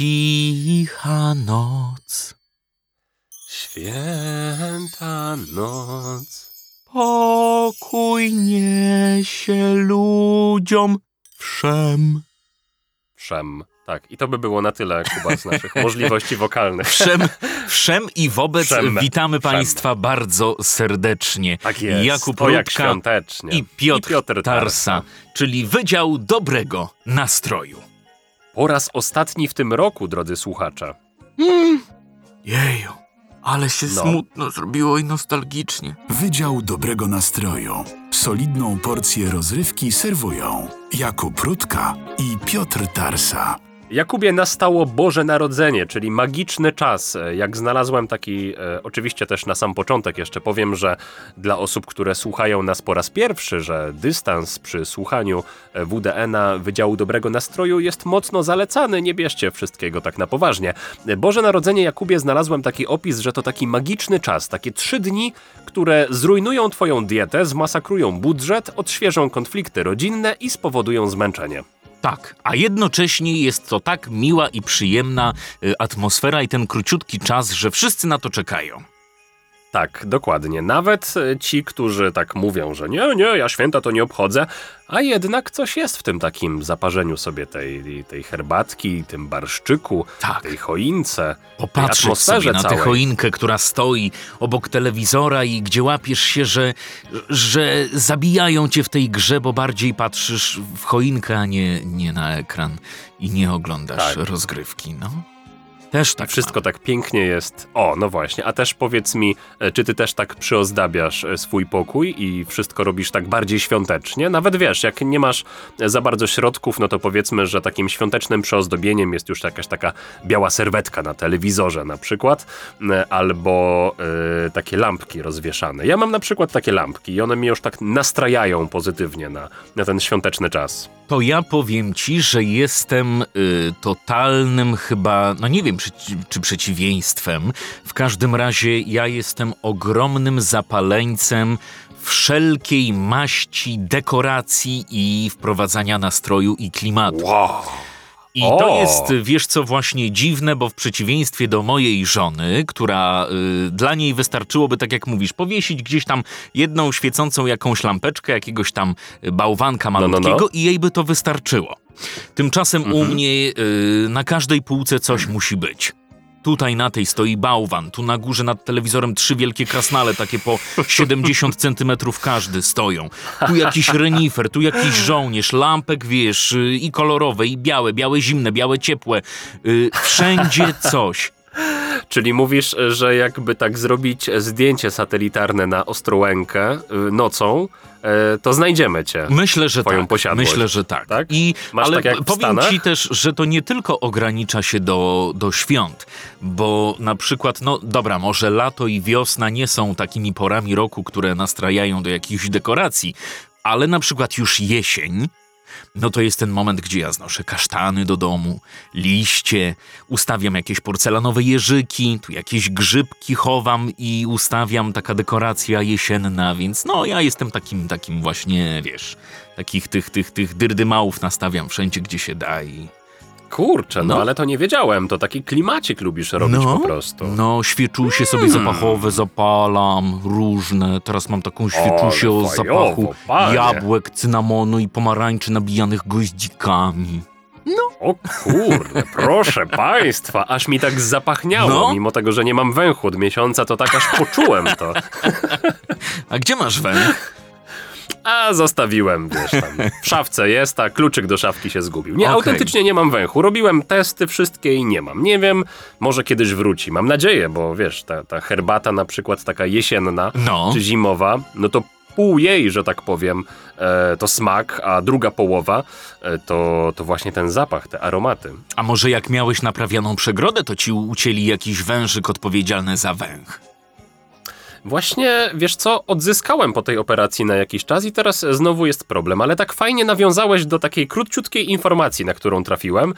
cicha noc. Święta noc. Pokój niesie ludziom wszem. Wszem. Tak, i to by było na tyle, Kuba, z naszych możliwości wokalnych. Wszem, wszem i wobec Wszem. witamy Wszem. Państwa bardzo serdecznie. Tak jest. Jakub o, jak i Piotr, I Piotr Tarsa, czyli Wydział Dobrego Nastroju. Po raz ostatni w tym roku, drodzy słuchacze. Jeju, ale się No. smutno zrobiło i nostalgicznie. Wydział Dobrego Nastroju. Solidną porcję rozrywki serwują Jakub Rutka i Piotr Tarsa. Jakubie nastało Boże Narodzenie, czyli magiczny czas. Jak znalazłem taki, e, oczywiście też na sam początek jeszcze powiem, że dla osób, które słuchają nas po raz pierwszy, że dystans przy słuchaniu e, WDN-a Wydziału Dobrego Nastroju jest mocno zalecany, nie bierzcie wszystkiego tak na poważnie. E, Boże Narodzenie Jakubie znalazłem taki opis, że to taki magiczny czas, takie trzy dni, które zrujnują twoją dietę, zmasakrują budżet, odświeżą konflikty rodzinne i spowodują zmęczenie. Tak, a jednocześnie jest to tak miła i przyjemna y, atmosfera i ten króciutki czas, że wszyscy na to czekają. Tak, dokładnie. Nawet e, ci, którzy tak mówią, że nie, nie, ja święta to nie obchodzę, a jednak coś jest w tym takim zaparzeniu sobie tej, tej herbatki, tym barszczyku, Tak. tej choince, tej Popatrzeć atmosferze sobie na tę choinkę, która stoi obok telewizora i gdzie łapiesz się, że, że zabijają cię w tej grze, bo bardziej patrzysz w choinkę, a nie, nie na ekran i nie oglądasz Tak. rozgrywki, no. Też tak Wszystko tak pięknie jest. O, no właśnie. A też powiedz mi, e, czy ty też tak przyozdabiasz e, swój pokój i wszystko robisz tak bardziej świątecznie? Nawet wiesz, jak nie masz za bardzo środków, no to powiedzmy, że takim świątecznym przyozdobieniem jest już jakaś taka biała serwetka na telewizorze na przykład, e, albo takie lampki rozwieszane. Ja mam na przykład takie lampki i one mnie już tak nastrajają pozytywnie na, na ten świąteczny czas. To ja powiem ci, że jestem y, totalnym chyba, no nie wiem czy przeciwieństwem. W każdym razie ja jestem ogromnym zapaleńcem wszelkiej maści dekoracji i wprowadzania nastroju i klimatu. Wow! I O! to jest, wiesz co, właśnie dziwne, bo w przeciwieństwie do mojej żony, która y, dla niej wystarczyłoby, tak jak mówisz, powiesić gdzieś tam jedną świecącą jakąś lampeczkę, jakiegoś tam y, bałwanka no, no. malutkiego i jej by to wystarczyło. Tymczasem u Mhm. mnie y, na każdej półce coś musi być. Tutaj na tej stoi bałwan, tu na górze nad telewizorem trzy wielkie krasnale, takie po 70 centymetrów każdy stoją. Tu jakiś renifer, tu jakiś żołnierz, lampek wiesz, y, i kolorowe, i białe, białe zimne, białe ciepłe. Y, Wszędzie coś. Czyli mówisz, że jakby tak zrobić zdjęcie satelitarne na Ostrołękę y, nocą, e, to znajdziemy cię. Myślę, że Twoją tak. posiadłość. Myślę, że tak. Tak? I, Masz ale tak powiem Stanach? ci też, że to nie tylko ogranicza się do, do świąt, bo na przykład, no dobra, może lato i wiosna nie są takimi porami roku, które nastrajają do jakichś dekoracji, ale na przykład już jesień, no to jest ten moment, gdzie ja znoszę kasztany do domu, liście, ustawiam jakieś porcelanowe jeżyki, tu jakieś grzybki chowam i ustawiam taka dekoracja jesienna, więc no ja jestem takim, takim właśnie, wiesz, takich tych, tych, tych dyrdymałów nastawiam wszędzie, gdzie się da i... Kurczę, no, No. ale to nie wiedziałem. To taki klimacik lubisz robić po prostu. No, świeczusie sobie Hmm. zapachowe zapalam, różne. Teraz mam taką świeczusię o zapachu panie. jabłek, cynamonu i pomarańczy nabijanych goździkami. O kurde, proszę państwa, aż mi tak zapachniało, No. mimo tego, że nie mam węchu od miesiąca, to tak aż poczułem to. A gdzie masz węch? A zostawiłem, wiesz, tam w szafce jest, a kluczyk do szafki się zgubił. Nie, Okej. autentycznie nie mam węchu. Robiłem testy wszystkie i nie mam. Nie wiem, może kiedyś wróci. Mam nadzieję, bo wiesz, ta, ta herbata na przykład taka jesienna No. czy zimowa, no to pół jej, że tak powiem, e, to smak, a druga połowa e, to, to właśnie ten zapach, te aromaty. A może jak miałeś naprawianą przegrodę, to ci ucięli jakiś wężyk odpowiedzialny za węch? Właśnie, wiesz co, odzyskałem po tej operacji na jakiś czas i teraz znowu jest problem, ale tak fajnie nawiązałeś do takiej króciutkiej informacji, na którą trafiłem.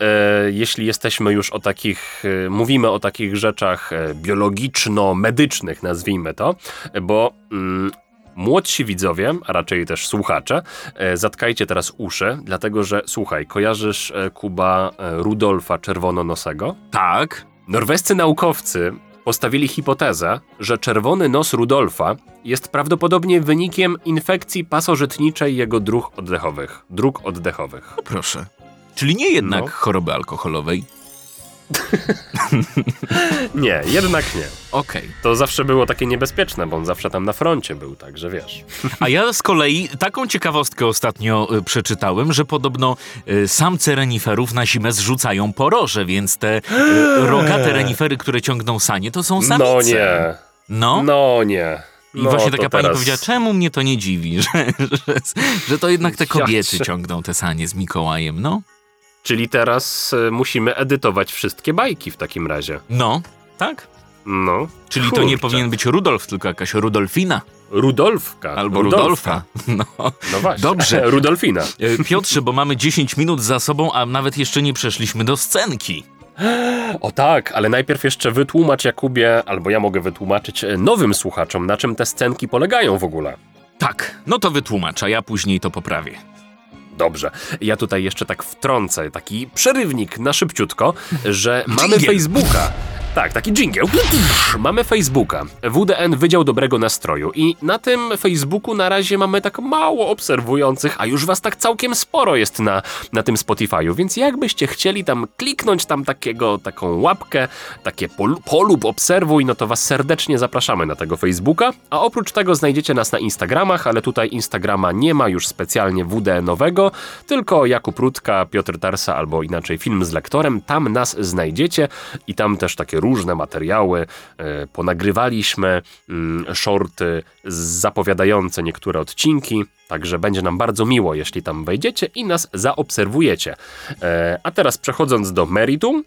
E, jeśli jesteśmy już o takich, e, mówimy o takich rzeczach e, biologiczno-medycznych, nazwijmy to, bo mm, Młodsi widzowie, a raczej też słuchacze, e, zatkajcie teraz uszy, dlatego że słuchaj, kojarzysz Kuba Rudolfa Czerwononosego? Tak. Norwescy naukowcy postawili hipotezę, że czerwony nos Rudolfa jest prawdopodobnie wynikiem infekcji pasożytniczej jego dróg oddechowych. Dróg oddechowych. No proszę. Czyli nie jednak No. choroby alkoholowej. Nie, jednak nie. Okej. To zawsze było takie niebezpieczne, bo on zawsze tam na froncie był, także wiesz. A ja z kolei taką ciekawostkę ostatnio y, przeczytałem, że podobno y, samce reniferów na zimę zrzucają poroże, więc te y, rogate renifery, które ciągną sanie, to są samice. No nie. No. No nie. I No, właśnie taka pani teraz- powiedziała, czemu mnie to nie dziwi, że, że, że to jednak te kobiety Ja ciągną te sanie z Mikołajem, no. Czyli teraz y, musimy edytować wszystkie bajki w takim razie. No, tak? No. Czyli to nie Kurczę. powinien być Rudolf, tylko jakaś Rudolfina Rudolfka. albo Rudolfka. Rudolfa. No. No właśnie. Dobrze. Rudolfina. E, Piotrze, bo mamy 10 minut za sobą, a nawet jeszcze nie przeszliśmy do scenki. O tak, ale najpierw jeszcze wytłumacz Jakubie, albo ja mogę wytłumaczyć e, nowym słuchaczom, na czym te scenki polegają w ogóle. Tak, no to wytłumacz, a ja później to poprawię. Dobrze. Ja tutaj jeszcze tak wtrącę taki przerywnik na szybciutko, że mamy. Facebooka. Tak, taki jingle. Mamy Facebooka. WDN Wydział Dobrego Nastroju. I na tym Facebooku na razie mamy tak mało obserwujących, a już was tak całkiem sporo jest na, na tym Spotify'u. Więc jakbyście chcieli tam kliknąć tam takiego, taką łapkę, takie pol, polub, obserwuj, no to was serdecznie zapraszamy na tego Facebooka. A oprócz tego znajdziecie nas na Instagramach, ale tutaj Instagrama nie ma już specjalnie WD-nowego, tylko Jakub Rutka, Piotr Tarsa albo inaczej film z lektorem. Tam nas znajdziecie i tam też takie różne materiały e, ponagrywaliśmy, mm, shorty zapowiadające niektóre odcinki. Także będzie nam bardzo miło, jeśli tam wejdziecie i nas zaobserwujecie. E, a teraz przechodząc do meritum,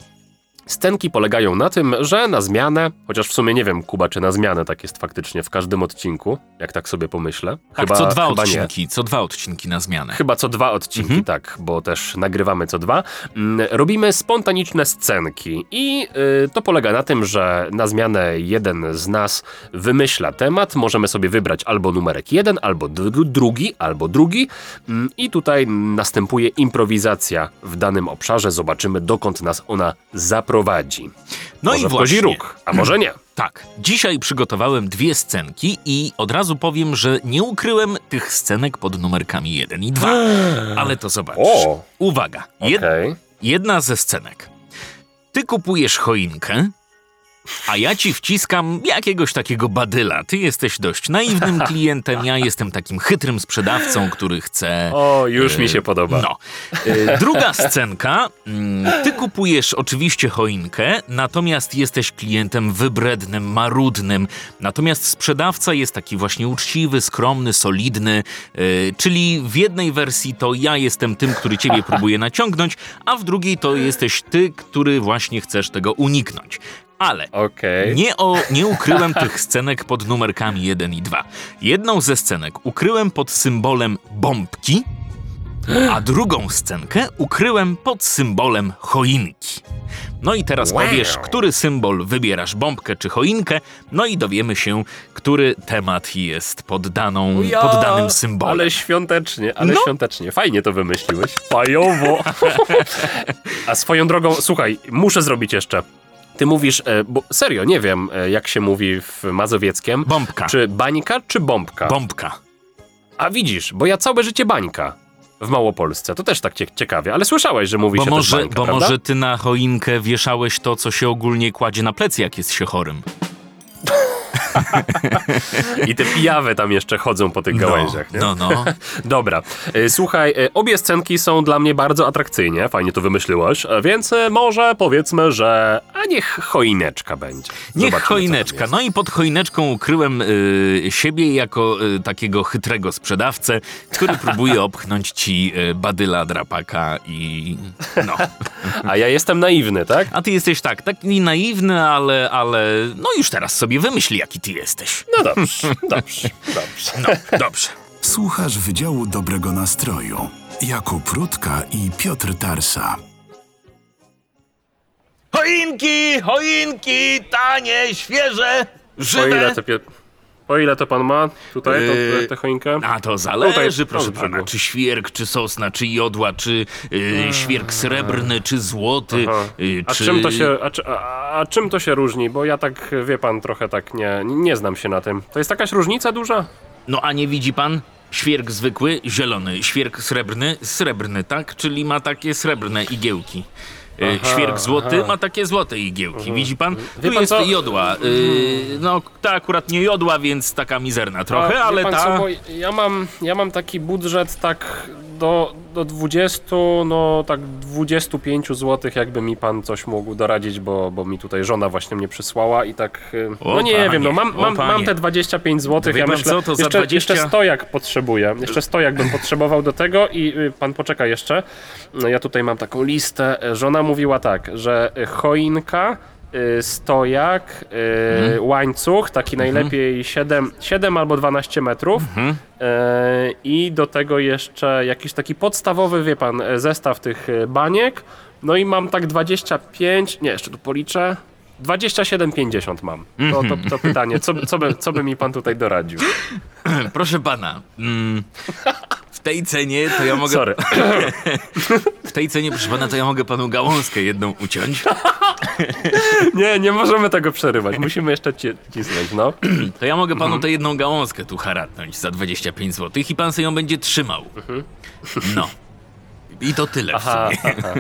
Scenki polegają na tym, że na zmianę, chociaż w sumie nie wiem, Kuba, czy na zmianę tak jest faktycznie w każdym odcinku, jak tak sobie pomyślę. Tak, co dwa chyba nie. odcinki, co dwa odcinki na zmianę. Chyba co dwa odcinki, tak, bo też nagrywamy co dwa. Mm, Robimy spontaniczne scenki i y, to polega na tym, że na zmianę jeden z nas wymyśla temat. Możemy sobie wybrać albo numerek jeden, albo dru- drugi, albo drugi. Mm, I tutaj następuje improwizacja w danym obszarze. Zobaczymy, dokąd nas ona zaprowadzi. No może i właśnie. róg, a może nie. Tak, dzisiaj przygotowałem dwie scenki i od razu powiem, że nie ukryłem tych scenek pod numerkami 1 i 2. Ale to zobaczysz. O. Uwaga, jed, Okej. jedna ze scenek. Ty kupujesz choinkę, a ja ci wciskam jakiegoś takiego badyla. Ty jesteś dość naiwnym klientem, ja jestem takim chytrym sprzedawcą, który chce... O, już mi się podoba. No. E, Druga scenka. Mm, Ty kupujesz oczywiście choinkę, natomiast jesteś klientem wybrednym, marudnym. Natomiast sprzedawca jest taki właśnie uczciwy, skromny, solidny. e, Czyli w jednej wersji to ja jestem tym, który ciebie próbuje naciągnąć, a w drugiej to jesteś ty, który właśnie chcesz tego uniknąć. Ale Okej. nie, o, nie ukryłem tych scenek pod numerkami 1 i 2. Jedną ze scenek ukryłem pod symbolem bombki, a drugą scenkę ukryłem pod symbolem choinki. No i teraz Wow. powiesz, który symbol wybierasz, bombkę czy choinkę, no i dowiemy się, który temat jest pod, daną, Ja, pod danym symbolem. Ale świątecznie, ale No. świątecznie. Fajnie to wymyśliłeś. Fajowo. A swoją drogą, słuchaj, muszę zrobić jeszcze. Ty mówisz, e, bo serio, nie wiem, e, jak się mówi w mazowieckiem. Bombka. Czy bańka, czy bombka? Bombka. A widzisz, bo ja całe życie bańka. W Małopolsce. To też tak cie- ciekawie, ale słyszałeś, że mówi Bo, się może, też bańka, bo prawda? może ty na choinkę wieszałeś to, co się ogólnie kładzie na plecy, jak jest się chorym. I te pijawy tam jeszcze chodzą po tych gałęziach, nie? No, no. Dobra, E, słuchaj, e, obie scenki są dla mnie bardzo atrakcyjnie, fajnie to wymyśliłeś, e, więc może powiedzmy, że a niech choineczka będzie. Niech Zobaczymy, tam choineczka. No i pod choineczką ukryłem y, siebie jako y, takiego chytrego sprzedawcę, który próbuje opchnąć ci y, badyla, drapaka i no. A ja jestem naiwny, tak? A ty jesteś tak, taki naiwny, ale, ale no już teraz sobie wymyśl, jaki ty jesteś. No dobrze, dobrze, dobrze. No, dobrze. Słuchasz Wydziału Dobrego Nastroju. Jakub Rutka i Piotr Tarsa. Choinki, choinki, tanie, świeże, O ile to pie... Po ile to pan ma tutaj, Yy, tę choinkę? A to zależy, Tutaj, proszę pana, czy świerk, czy sosna, czy jodła, czy y, świerk srebrny, czy złoty, Aha. y, A czy... czym, to się, a, a czym to się różni? Bo ja tak, wie pan, trochę tak nie, nie znam się na tym. To jest jakaś różnica duża? No a nie widzi pan? Świerk zwykły, zielony, świerk srebrny, srebrny, tak? Czyli ma takie srebrne igiełki. Y, Aha, Świerk złoty aha. ma takie złote igiełki, widzi pan? Wie tu pan jest co? jodła. Y, no ta akurat nie jodła, więc taka mizerna trochę, A, ale pan ta... Co, ja, mam, ja mam taki budżet tak do, do 20, no tak 25 zł, jakby mi pan coś mógł doradzić, bo, bo mi tutaj żona właśnie mnie przysłała i tak, y, no O, nie panie, wiem, no mam, o, mam, panie. mam te 25 zł, Wie ja pan myślę, co, to za jeszcze, 20 jeszcze stojak potrzebuję, jeszcze stojak bym potrzebował do tego i y, pan poczeka jeszcze, no ja tutaj mam taką listę, żona mówiła tak, że choinka, stojak, y, Mhm. łańcuch, taki najlepiej 7, 7 albo 12 metrów Mhm. e, i do tego jeszcze jakiś taki podstawowy, wie pan, e, zestaw tych e, baniek. No i mam tak 25, nie, jeszcze tu policzę. 27,50 mam. To, to, to pytanie, co, co, by, co by mi pan tutaj doradził? Proszę pana, mm, tej cenie to ja mogę... Sorry. W tej cenie, proszę pana, to ja mogę panu gałązkę jedną uciąć. Nie, nie możemy tego przerywać. Musimy jeszcze ci, cisnąć, no. To ja mogę Mhm. panu tę jedną gałązkę tu haratnąć za 25 zł i pan sobie ją będzie trzymał. No. I to tyle Aha, w sumie. aha.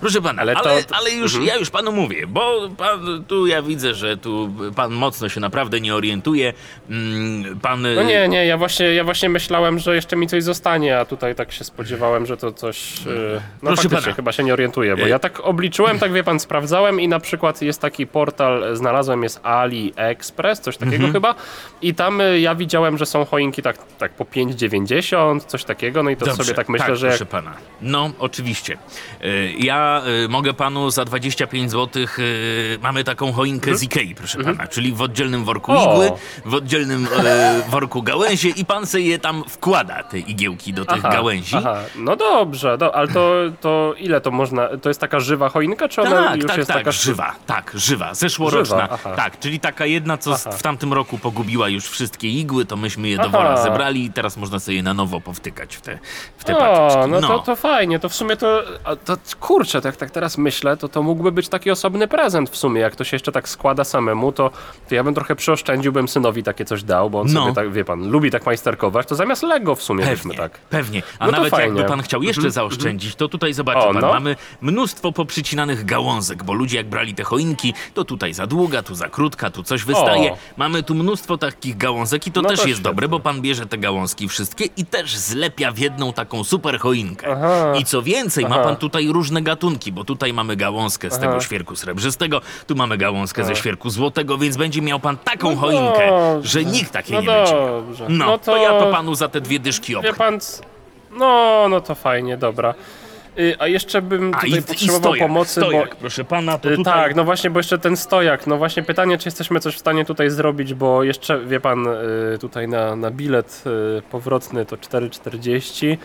Proszę pana, ale, Ale to- ale, to- Mhm. już, ja już panu mówię, bo pan, tu ja widzę, że tu pan mocno się naprawdę nie orientuje. Mm, Pan... No nie, nie, ja właśnie, ja właśnie myślałem, że jeszcze mi coś zostanie, a tutaj tak się spodziewałem, że to coś... e, No Proszę faktycznie, pana. chyba się nie orientuję, bo E- ja tak obliczyłem, tak wie pan, sprawdzałem i na przykład jest taki portal, znalazłem, jest AliExpress, coś takiego Mhm. chyba i tam e, ja widziałem, że są choinki tak, tak po 5,90, coś takiego, no i to Dobrze, sobie tak myślę, że jak... proszę pana. No, oczywiście. Ja y, mogę panu za 25 zł mamy taką choinkę z Ikei, proszę pana, czyli w oddzielnym worku Mhm. O. igły, w oddzielnym e, worku gałęzie i pan sobie je tam wkłada, te igiełki do tych gałęzi. Aha, no dobrze, do, ale to, to ile to można, to jest taka żywa choinka, czy ona Tak, już tak, jest tak, taka... żywa, tak, żywa, zeszłoroczna. Żywa, aha. tak, czyli taka jedna, co Aha. w tamtym roku pogubiła już wszystkie igły, to myśmy je do Aha. wora zebrali i teraz można sobie je na nowo powtykać w te, w te O, paczki. no, To, to fajnie, to w sumie to, to kurczę, tak, tak teraz myślę, to to mógłby być taki osobny prezent w sumie, jak to się jeszcze tak składa samemu, to, to ja bym trochę przyoszczędził, bym synowi takie coś dał, bo on No. sobie tak, wie pan, lubi tak majsterkować, to zamiast Lego w sumie byśmy Pewnie, tak. pewnie. A No nawet fajnie. Mhm. jakby pan chciał jeszcze zaoszczędzić, to tutaj zobaczy O, pan, no. mamy mnóstwo poprzycinanych gałązek, bo ludzie jak brali te choinki, to tutaj za długa, tu za krótka, tu coś wystaje. O. Mamy tu mnóstwo takich gałązek i to No też to jest świetnie. dobre, bo pan bierze te gałązki wszystkie i też zlepia w jedną taką super choinkę. Aha. I co więcej, ma Aha. pan tutaj różne gatunki, bo tutaj mamy gałązkę z tego świerku srebrzystego, tu mamy gałązkę ze świerku złotego, więc będzie miał pan taką No choinkę, dobrze. że nikt takiej No nie będzie miał. dobrze. No, No to... to- ja to panu za te dwie dyszki Wie opchnę. pan, c- no, no to fajnie, dobra. Y, a jeszcze bym A tutaj i, i potrzebował stojak, pomocy, stojak, bo... proszę pana, to Y, tutaj... Tak, no właśnie, bo jeszcze ten stojak. No właśnie pytanie, czy jesteśmy coś w stanie tutaj zrobić, bo jeszcze, wie pan, y, tutaj na, na bilet y, powrotny to 4,40.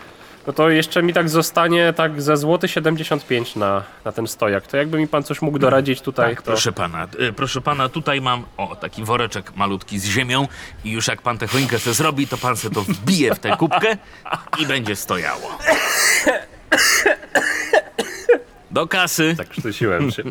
No to jeszcze mi tak zostanie tak ze złoty 75 na, na ten stojak. To jakby mi pan coś mógł doradzić tutaj, Tak, to... proszę pana, y, proszę pana, tutaj mam o taki woreczek malutki z ziemią i już jak pan tę choinkę se zrobi, to pan se to wbije w tę kubkę i będzie stojało. Do kasy. Tak krztusiłem się.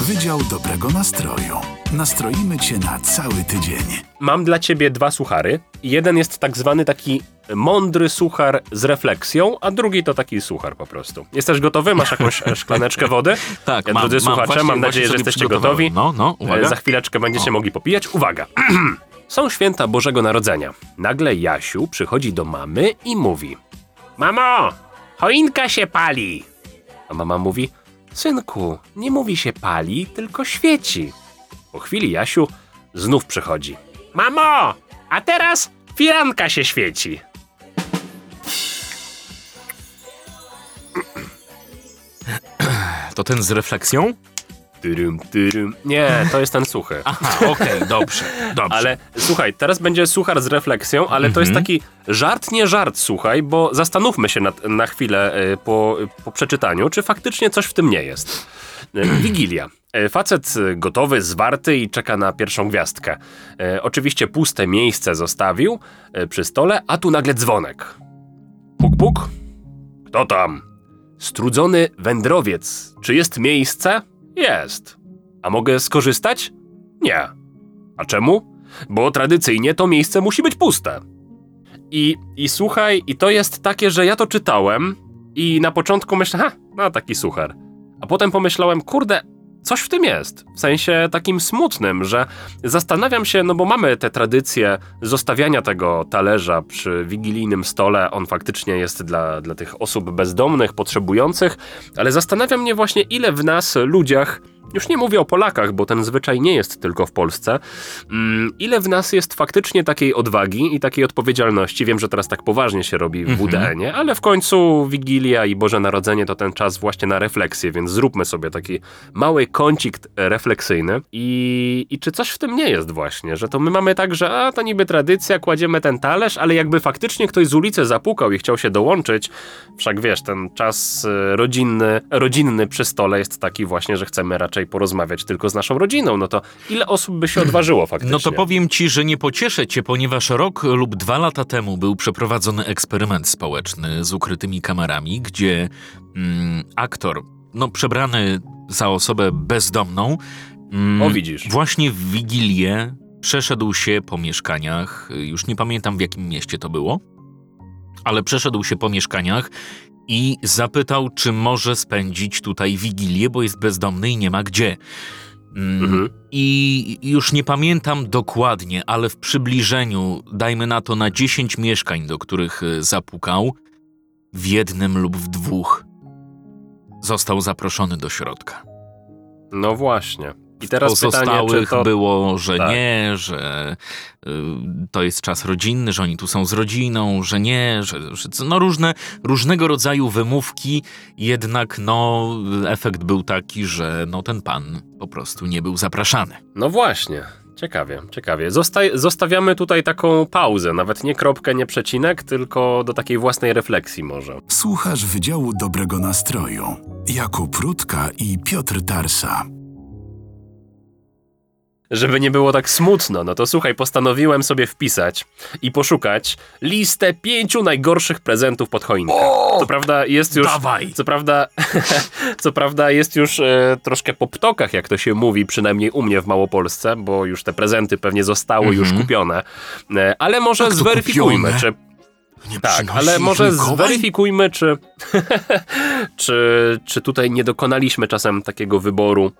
Wydział dobrego nastroju. Nastroimy cię na cały tydzień. Mam dla ciebie dwa suchary. Jeden jest tak zwany taki mądry suchar z refleksją, a drugi to taki suchar po prostu. Jesteś gotowy? Masz jakąś szklaneczkę wody? Tak, E, mam, Drodzy mam, słuchacze, właśnie- mam nadzieję, że jesteście gotowi. No, no, uwaga. E, Za chwileczkę będziecie mogli popijać. Uwaga! Są święta Bożego Narodzenia. Nagle Jasiu przychodzi do mamy i mówi: Mamo, choinka się pali. A mama mówi: Synku, nie mówi się pali, tylko świeci. Po chwili Jasiu znów przychodzi. Mamo, a teraz firanka się świeci. To ten z refleksją? Tyrym, tyrym. Nie, to jest ten suchy. Aha, okej, dobrze, dobrze. Ale słuchaj, teraz będzie suchar z refleksją, ale to jest taki żart, nie żart, słuchaj, bo zastanówmy się na, na chwilę y, po, po przeczytaniu, czy faktycznie coś w tym nie jest. Y, Wigilia. E, Facet e, gotowy, zwarty i czeka na pierwszą gwiazdkę. E, oczywiście puste miejsce zostawił przy stole, a tu nagle dzwonek. Puk, puk. Kto tam? Strudzony wędrowiec. Czy jest miejsce? Jest. A mogę skorzystać? Nie. A czemu? Bo tradycyjnie to miejsce musi być puste. I, I słuchaj, i to jest takie, że ja to czytałem i na początku myślę, ha, no taki suchar. A potem pomyślałem, kurde, coś w tym jest. W sensie takim smutnym, że zastanawiam się, no bo mamy tę tradycję zostawiania tego talerza przy wigilijnym stole. On faktycznie jest dla, dla tych osób bezdomnych, potrzebujących, ale zastanawia mnie właśnie, ile w nas, ludziach, już nie mówię o Polakach, bo ten zwyczaj nie jest tylko w Polsce. Mm, ile w nas jest faktycznie takiej odwagi i takiej odpowiedzialności? Wiem, że teraz tak poważnie się robi w WDN-ie, ale w końcu Wigilia i Boże Narodzenie to ten czas właśnie na refleksję, więc zróbmy sobie taki mały kącik refleksyjny. I, I czy coś w tym nie jest właśnie, że to my mamy tak, że a to niby tradycja, kładziemy ten talerz, ale jakby faktycznie ktoś z ulicy zapukał i chciał się dołączyć, wszak wiesz, ten czas y, rodzinny, rodzinny przy stole jest taki właśnie, że chcemy raczej porozmawiać tylko z naszą rodziną, no to ile osób by się odważyło faktycznie? No to powiem ci, że nie pocieszę cię, ponieważ rok lub dwa lata temu był przeprowadzony eksperyment społeczny z ukrytymi kamerami, gdzie mm, aktor, no przebrany za osobę bezdomną, mm, O, widzisz. właśnie w Wigilię przeszedł się po mieszkaniach, już nie pamiętam w jakim mieście to było, ale przeszedł się po mieszkaniach i zapytał, czy może spędzić tutaj Wigilię, bo jest bezdomny i nie ma gdzie. Mm, Mhm. I już nie pamiętam dokładnie, ale w przybliżeniu, dajmy na to na 10 mieszkań, do których y, zapukał, w jednym lub w dwóch został zaproszony do środka. No właśnie. I teraz pytanie, Pozostałych to... było, że Tak. nie, że y, to jest czas rodzinny, że oni tu są z rodziną, że nie, że, że no różne, różnego rodzaju wymówki, jednak no efekt był taki, że no ten pan po prostu nie był zapraszany. No właśnie. Ciekawie, ciekawie. Zostaj, zostawiamy tutaj taką pauzę, nawet nie kropkę, nie przecinek, tylko do takiej własnej refleksji może. Słuchasz Wydziału Dobrego Nastroju. Jakub Rutka i Piotr Tarsa. Żeby nie było tak smutno, no to słuchaj, postanowiłem sobie wpisać i poszukać listę pięciu najgorszych prezentów pod choinkę. Co prawda jest już... Dawaj! Co prawda, co prawda jest już e, troszkę po ptokach, jak to się mówi, przynajmniej u mnie w Małopolsce, bo już te prezenty pewnie zostały już Mhm. kupione. E, ale może to zweryfikujmy, kupione? czy Nie tak, ale może zweryfikujmy, czy, czy, czy tutaj nie dokonaliśmy czasem takiego wyboru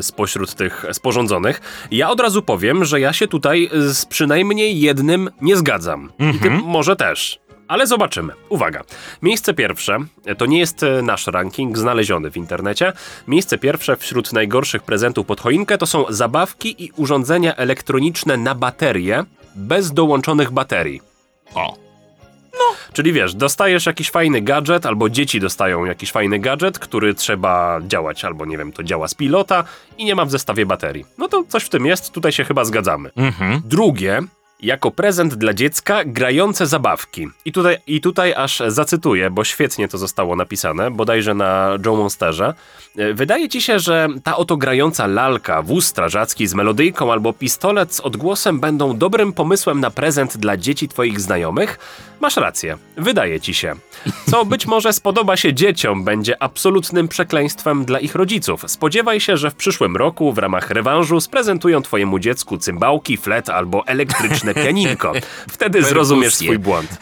spośród tych sporządzonych. Ja od razu powiem, że ja się tutaj z przynajmniej jednym nie zgadzam. I ty może też. Ale zobaczymy. Uwaga. Miejsce pierwsze, to nie jest e, nasz ranking znaleziony w internecie. Miejsce pierwsze wśród najgorszych prezentów pod choinkę to są zabawki i urządzenia elektroniczne na baterie bez dołączonych baterii. O, Czyli wiesz, dostajesz jakiś fajny gadżet, albo dzieci dostają jakiś fajny gadżet, który trzeba działać, albo nie wiem, to działa z pilota i nie ma w zestawie baterii. No to coś w tym jest, tutaj się chyba zgadzamy. mhm. Drugie, jako prezent dla dziecka, grające zabawki. I tutaj, I tutaj aż zacytuję, bo świetnie to zostało napisane, bodajże na Joe Monsterze. E, Wydaje ci się, że ta oto grająca lalka, wóz strażacki z melodyjką albo pistolet z odgłosem będą dobrym pomysłem na prezent dla dzieci twoich znajomych? Masz rację, wydaje ci się. Co być może spodoba się dzieciom, będzie absolutnym przekleństwem dla ich rodziców. Spodziewaj się, że w przyszłym roku w ramach rewanżu sprezentują twojemu dziecku cymbałki, flet albo pianinko. Wtedy zrozumiesz swój błąd.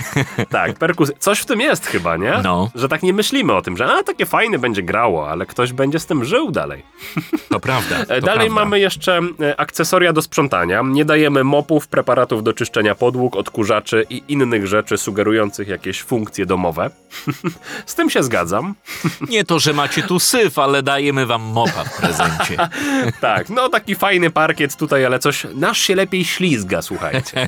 Tak, perkus. Coś w tym jest chyba, nie? No. Że tak nie myślimy o tym, że a, takie fajne będzie grało, ale ktoś będzie z tym żył dalej. to prawda. To Dalej prawda. mamy jeszcze e, akcesoria do sprzątania. Nie dajemy mopów, preparatów do czyszczenia podłóg, odkurzaczy i innych rzeczy sugerujących jakieś funkcje domowe. Z tym się zgadzam. Nie to, że macie tu syf, ale dajemy wam mopa w prezencie. Tak, no taki fajny parkiet tutaj, ale coś nasz się lepiej ślizga, słuchajcie.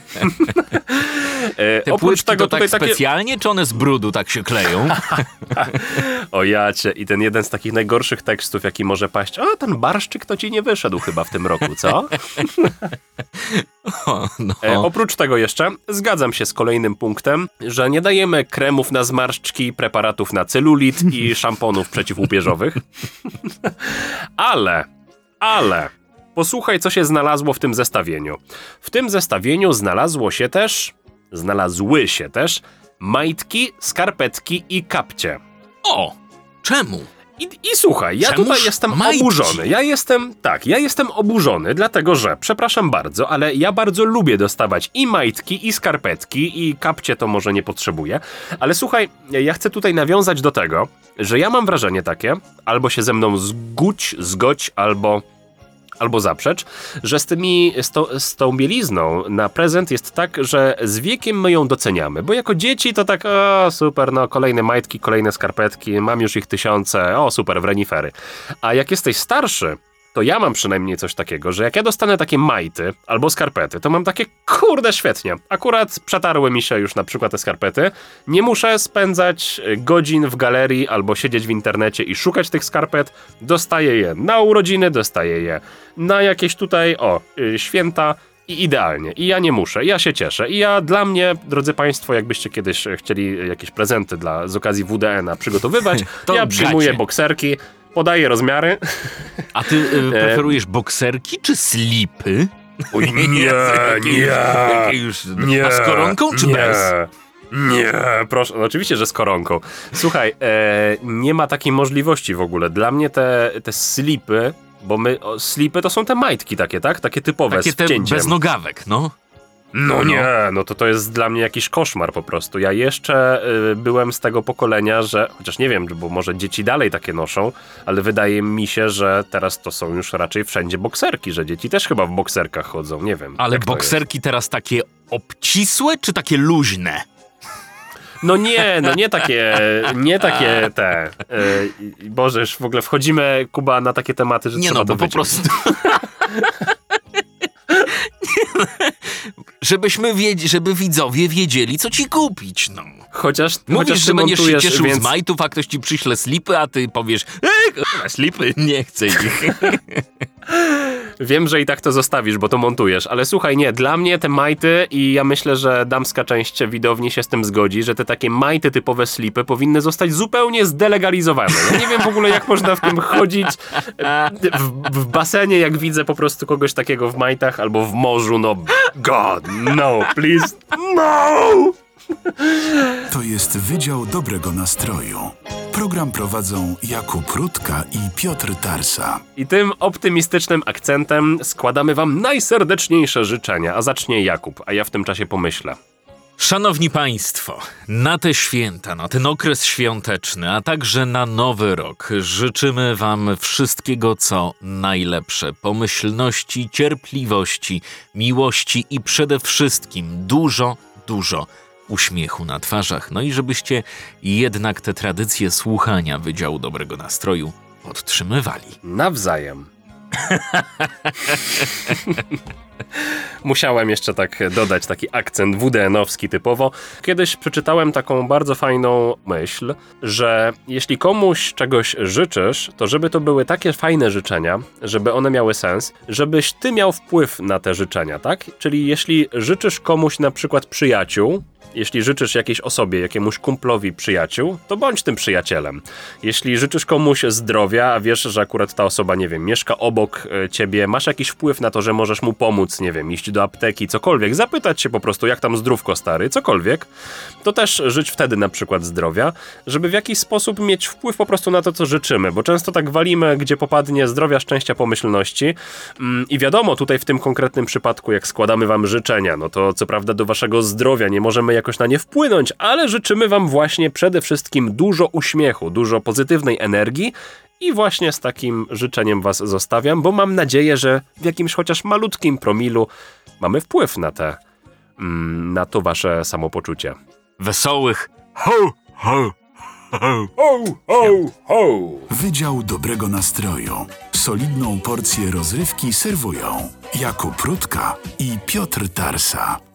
E, Te Oprócz płytki tego to tak takie... specjalnie, czy one z brudu tak się kleją? O jacie, i ten jeden z takich najgorszych tekstów, jaki może paść. O, ten barszczyk to ci nie wyszedł chyba w tym roku, co? O, no. E, oprócz tego jeszcze zgadzam się z kolejnym punktem, że nie dajemy kremów na zmarszczki, preparatów na celulit i szamponów przeciwłupieżowych. Ale Ale posłuchaj, co się znalazło w tym zestawieniu. W tym zestawieniu znalazło się też, znalazły się też majtki, skarpetki i kapcie. O! Czemu? I, I słuchaj, ja Czemuż tutaj jestem majtki? oburzony. Ja jestem, tak, ja jestem oburzony, dlatego że, przepraszam bardzo, ale ja bardzo lubię dostawać i majtki, i skarpetki, i kapcie to może nie potrzebuję. Ale słuchaj, ja chcę tutaj nawiązać do tego, że ja mam wrażenie takie, albo się ze mną zgódź, zgodź, albo albo zaprzecz, że z, tymi, z, to, z tą bielizną na prezent jest tak, że z wiekiem my ją doceniamy, bo jako dzieci to tak, o super, no kolejne majtki, kolejne skarpetki, mam już ich tysiące, o super, w renifery. A jak jesteś starszy, to ja mam przynajmniej coś takiego, że jak ja dostanę takie majty albo skarpety, to mam takie, kurde, świetnie. Akurat przetarły mi się już na przykład te skarpety. Nie muszę spędzać y, godzin w galerii albo siedzieć w internecie i szukać tych skarpet. Dostaję je na urodziny, dostaję je na jakieś tutaj, o, y, święta. I idealnie. I ja nie muszę. I ja się cieszę. I ja dla mnie, drodzy Państwo, jakbyście kiedyś e, chcieli jakieś prezenty dla, z okazji WDN-a przygotowywać, To ja przyjmuję gacie. bokserki, podaję rozmiary. A ty y, preferujesz bokserki czy slipy? Oj, nie, już- jakie już, A z koronką czy nie, bez? Nie, proszę, no oczywiście, że z koronką. Słuchaj, e, nie ma takiej możliwości w ogóle. Dla mnie te, te slipy, bo my, o, slipy to są te majtki takie, tak? Takie typowe, Takie z wcięciem. bez nogawek, no. No nie, no to to jest dla mnie jakiś koszmar po prostu. Ja jeszcze y, byłem z tego pokolenia, że, chociaż nie wiem, bo może dzieci dalej takie noszą, ale wydaje mi się, że teraz to są już raczej wszędzie bokserki, że dzieci też chyba w bokserkach chodzą, nie wiem. Ale bokserki teraz takie obcisłe czy takie luźne? No nie, no nie takie, nie takie te. Yy, Boże, już w ogóle wchodzimy, Kuba, na takie tematy, że Nie trzeba no, to bo po wyciąć. prostu... Żebyśmy wiedzieli, żeby widzowie wiedzieli, co ci kupić, no. Chociaż, Mówisz, chociaż że będziesz się cieszył więc... z majtów, a ktoś ci przyśle slipy, a ty powiesz, kurwa, slipy, nie chcę ich. Wiem, że i tak to zostawisz, bo to montujesz, ale słuchaj, nie, dla mnie te majty i ja myślę, że damska część widowni się z tym zgodzi, że te takie majty typowe slipy powinny zostać zupełnie zdelegalizowane. Ja nie wiem w ogóle, jak można w tym chodzić w, w basenie, jak widzę po prostu kogoś takiego w majtach albo w morzu, no god, no, please, no! To jest Wydział Dobrego Nastroju. Program prowadzą Jakub Rutka i Piotr Tarsa. I tym optymistycznym akcentem składamy wam najserdeczniejsze życzenia, a zacznie Jakub, a ja w tym czasie pomyślę. Szanowni Państwo, na te święta, na ten okres świąteczny, a także na nowy rok życzymy Wam wszystkiego, co najlepsze. Pomyślności, cierpliwości, miłości i przede wszystkim dużo, dużo uśmiechu na twarzach. No i żebyście jednak te tradycje słuchania Wydziału Dobrego Nastroju podtrzymywali. Nawzajem. Musiałem jeszcze tak dodać taki akcent WDN-owski typowo. Kiedyś przeczytałem taką bardzo fajną myśl, że jeśli komuś czegoś życzysz, to żeby to były takie fajne życzenia, żeby one miały sens, żebyś ty miał wpływ na te życzenia, tak? Czyli jeśli życzysz komuś na przykład przyjaciół, jeśli życzysz jakiejś osobie, jakiemuś kumplowi przyjaciół, to bądź tym przyjacielem. Jeśli życzysz komuś zdrowia, a wiesz, że akurat ta osoba, nie wiem, mieszka obok e, ciebie, masz jakiś wpływ na to, że możesz mu pomóc, nie wiem, iść do apteki, cokolwiek, zapytać się po prostu, jak tam zdrówko stary, cokolwiek, to też żyć wtedy na przykład zdrowia, żeby w jakiś sposób mieć wpływ po prostu na to, co życzymy, bo często tak walimy, gdzie popadnie zdrowia, szczęścia, pomyślności. Mm, i wiadomo, tutaj w tym konkretnym przypadku, jak składamy wam życzenia, no to co prawda do waszego zdrowia nie możemy jakoś na nie wpłynąć, ale życzymy wam właśnie przede wszystkim dużo uśmiechu, dużo pozytywnej energii i właśnie z takim życzeniem was zostawiam, bo mam nadzieję, że w jakimś chociaż malutkim promilu mamy wpływ na te, mm, na to wasze samopoczucie. Wesołych ho, ho, ho. Ho, ho, ho! Wydział Dobrego Nastroju. Solidną porcję rozrywki serwują Jakub Rutka i Piotr Tarsa.